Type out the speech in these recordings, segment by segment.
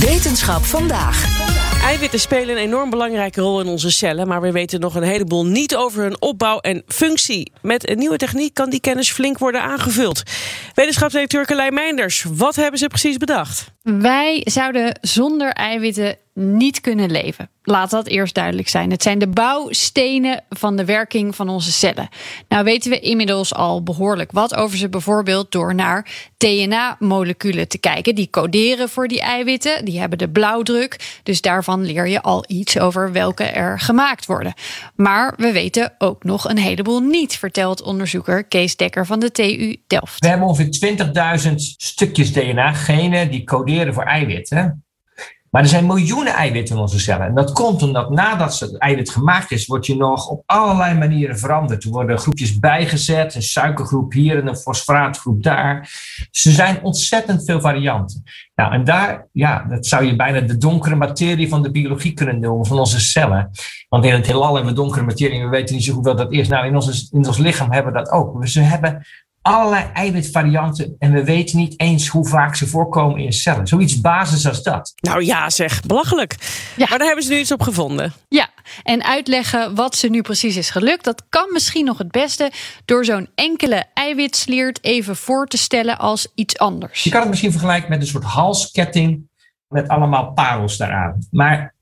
Wetenschap vandaag. Eiwitten spelen een enorm belangrijke rol in onze cellen, maar we weten nog een heleboel niet over hun opbouw en functie. Met een nieuwe techniek kan die kennis flink worden aangevuld. Wetenschapsdirecteur Carlijn Meinders, wat hebben ze precies bedacht? Wij zouden zonder eiwitten niet kunnen leven. Laat dat eerst duidelijk zijn. Het zijn de bouwstenen van de werking van onze cellen. Nou weten we inmiddels al behoorlijk wat over ze, bijvoorbeeld door naar DNA-moleculen te kijken. Die coderen voor die eiwitten, die hebben de blauwdruk. Dus daarvan leer je al iets over welke er gemaakt worden. Maar we weten ook nog een heleboel niet, vertelt onderzoeker Kees Dekker van de TU Delft. We hebben ongeveer 20.000 stukjes DNA-genen die coderen voor eiwitten. Maar er zijn miljoenen eiwitten in onze cellen. En dat komt omdat nadat het eiwit gemaakt is, wordt je nog op allerlei manieren veranderd. Er worden groepjes bijgezet, een suikergroep hier en een fosfaatgroep daar. Dus er zijn ontzettend veel varianten. Nou, en daar, ja, dat zou je bijna de donkere materie van de biologie kunnen noemen, van onze cellen. Want in het heelal hebben we donkere materie en we weten niet zo goed wat dat is. Nou, in ons, in ons lichaam hebben we dat ook. Dus we hebben allerlei eiwitvarianten en we weten niet eens hoe vaak ze voorkomen in cellen. Zoiets basis als dat. Nou ja, zeg, belachelijk. Ja. Maar daar hebben ze nu iets op gevonden. Ja, en uitleggen wat ze nu precies is gelukt, dat kan misschien nog het beste door zo'n enkele eiwitsliert even voor te stellen als iets anders. Je kan het misschien vergelijken met een soort halsketting met allemaal parels daaraan. Maar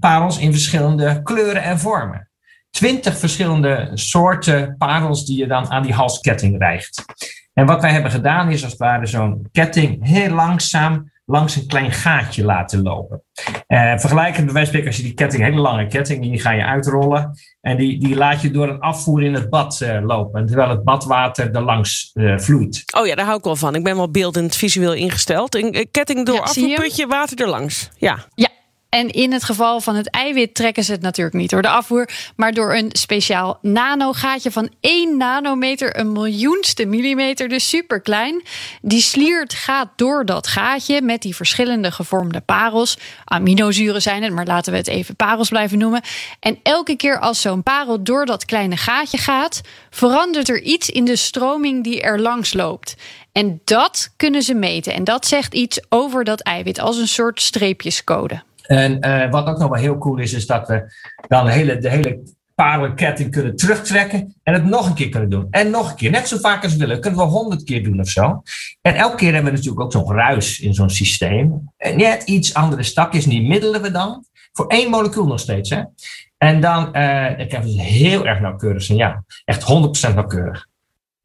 parels in verschillende kleuren en vormen. Twintig verschillende soorten parels die je dan aan die halsketting rijgt. En wat wij hebben gedaan is als het ware zo'n ketting heel langzaam langs een klein gaatje laten lopen. Uh, vergelijkend bij wijze van spreken als je die ketting, een hele lange ketting, die ga je uitrollen. En die, die laat je door een afvoer in het bad uh, lopen. Terwijl het badwater er langs uh, vloeit. Oh ja, daar hou ik wel van. Ik ben wel beeldend visueel ingesteld. Een ketting door Ja, afvoerputje, water erlangs. Ja. Ja. En in het geval van het eiwit trekken ze het natuurlijk niet door de afvoer, maar door een speciaal nanogaatje van 1 nanometer, een miljoenste millimeter, dus super klein. Die sliert gaat door dat gaatje met die verschillende gevormde parels. Aminozuren zijn het, maar laten we het even parels blijven noemen. En elke keer als zo'n parel door dat kleine gaatje gaat, verandert er iets in de stroming die er langs loopt. En dat kunnen ze meten. En dat zegt iets over dat eiwit als een soort streepjescode. En uh, wat ook nog wel heel cool is, is dat we dan de hele, de hele parelenketting kunnen terugtrekken en het nog een keer kunnen doen. En nog een keer, net zo vaak als we willen. Kunnen we honderd keer doen of zo. En elke keer hebben we natuurlijk ook zo'n ruis in zo'n systeem. En net iets andere stapjes, die middelen we dan. Voor één molecuul nog steeds. Hè? En dan, dan krijgen we dus heel erg nauwkeurig signaal. Echt 100% nauwkeurig.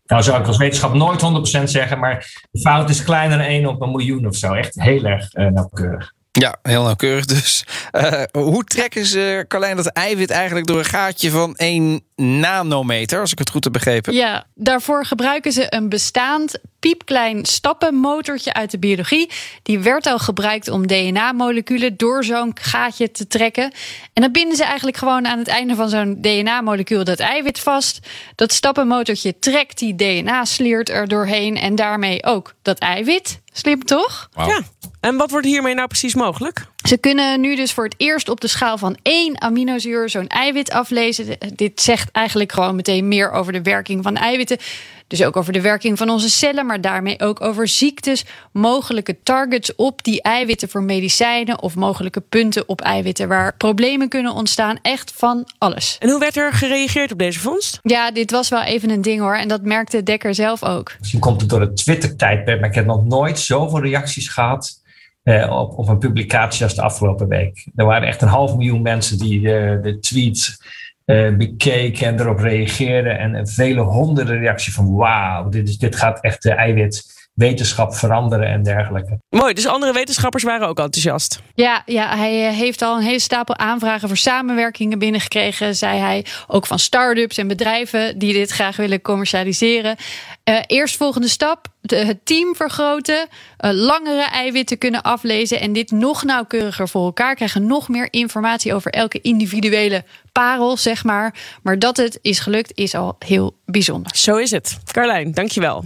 Nou zou ik als wetenschap nooit 100% zeggen, maar de fout is kleiner dan 1 op een miljoen of zo. Echt heel erg uh, nauwkeurig. Ja, heel nauwkeurig dus. Uh, hoe trekken ze, Carlijn, dat eiwit eigenlijk door een gaatje van 1 nanometer, als ik het goed heb begrepen? Ja, daarvoor gebruiken ze een bestaand piepklein stappenmotortje uit de biologie. Die werd al gebruikt om DNA-moleculen door zo'n gaatje te trekken. En dan binden ze eigenlijk gewoon aan het einde van zo'n DNA-molecuul dat eiwit vast. Dat stappenmotortje trekt die DNA-sliert er doorheen en daarmee ook dat eiwit. Slim toch? Wow. Ja. En wat wordt hiermee nou precies mogelijk? Ze kunnen nu dus voor het eerst op de schaal van één aminozuur zo'n eiwit aflezen. Dit zegt eigenlijk gewoon meteen meer over de werking van eiwitten. Dus ook over de werking van onze cellen, maar daarmee ook over ziektes, mogelijke targets op die eiwitten voor medicijnen of mogelijke punten op eiwitten waar problemen kunnen ontstaan. Echt van alles. En hoe werd er gereageerd op deze vondst? Ja, dit was wel even een ding hoor. En dat merkte Dekker zelf ook. Misschien komt het door het Twitter-tijdperk, maar ik heb nog nooit zoveel reacties gehad. Uh, op, op een publicatie als de afgelopen week. Er waren echt een half miljoen mensen die de, de tweet uh, bekeken en erop reageerden. En, vele honderden reacties van wauw, dit, is, dit gaat echt de wetenschap veranderen en dergelijke. Mooi, dus andere wetenschappers waren ook enthousiast. Ja, ja, hij eh, heeft al een hele stapel aanvragen voor samenwerkingen binnengekregen, zei hij. Ook van start-ups en bedrijven die dit graag willen commercialiseren. Uh, eerstvolgende stap: de, het team vergroten, uh, langere eiwitten kunnen aflezen en dit nog nauwkeuriger voor elkaar krijgen. Nog meer informatie over elke individuele parel, zeg maar. Maar dat het is gelukt, is al heel bijzonder. Zo is het. Carlijn, dankjewel.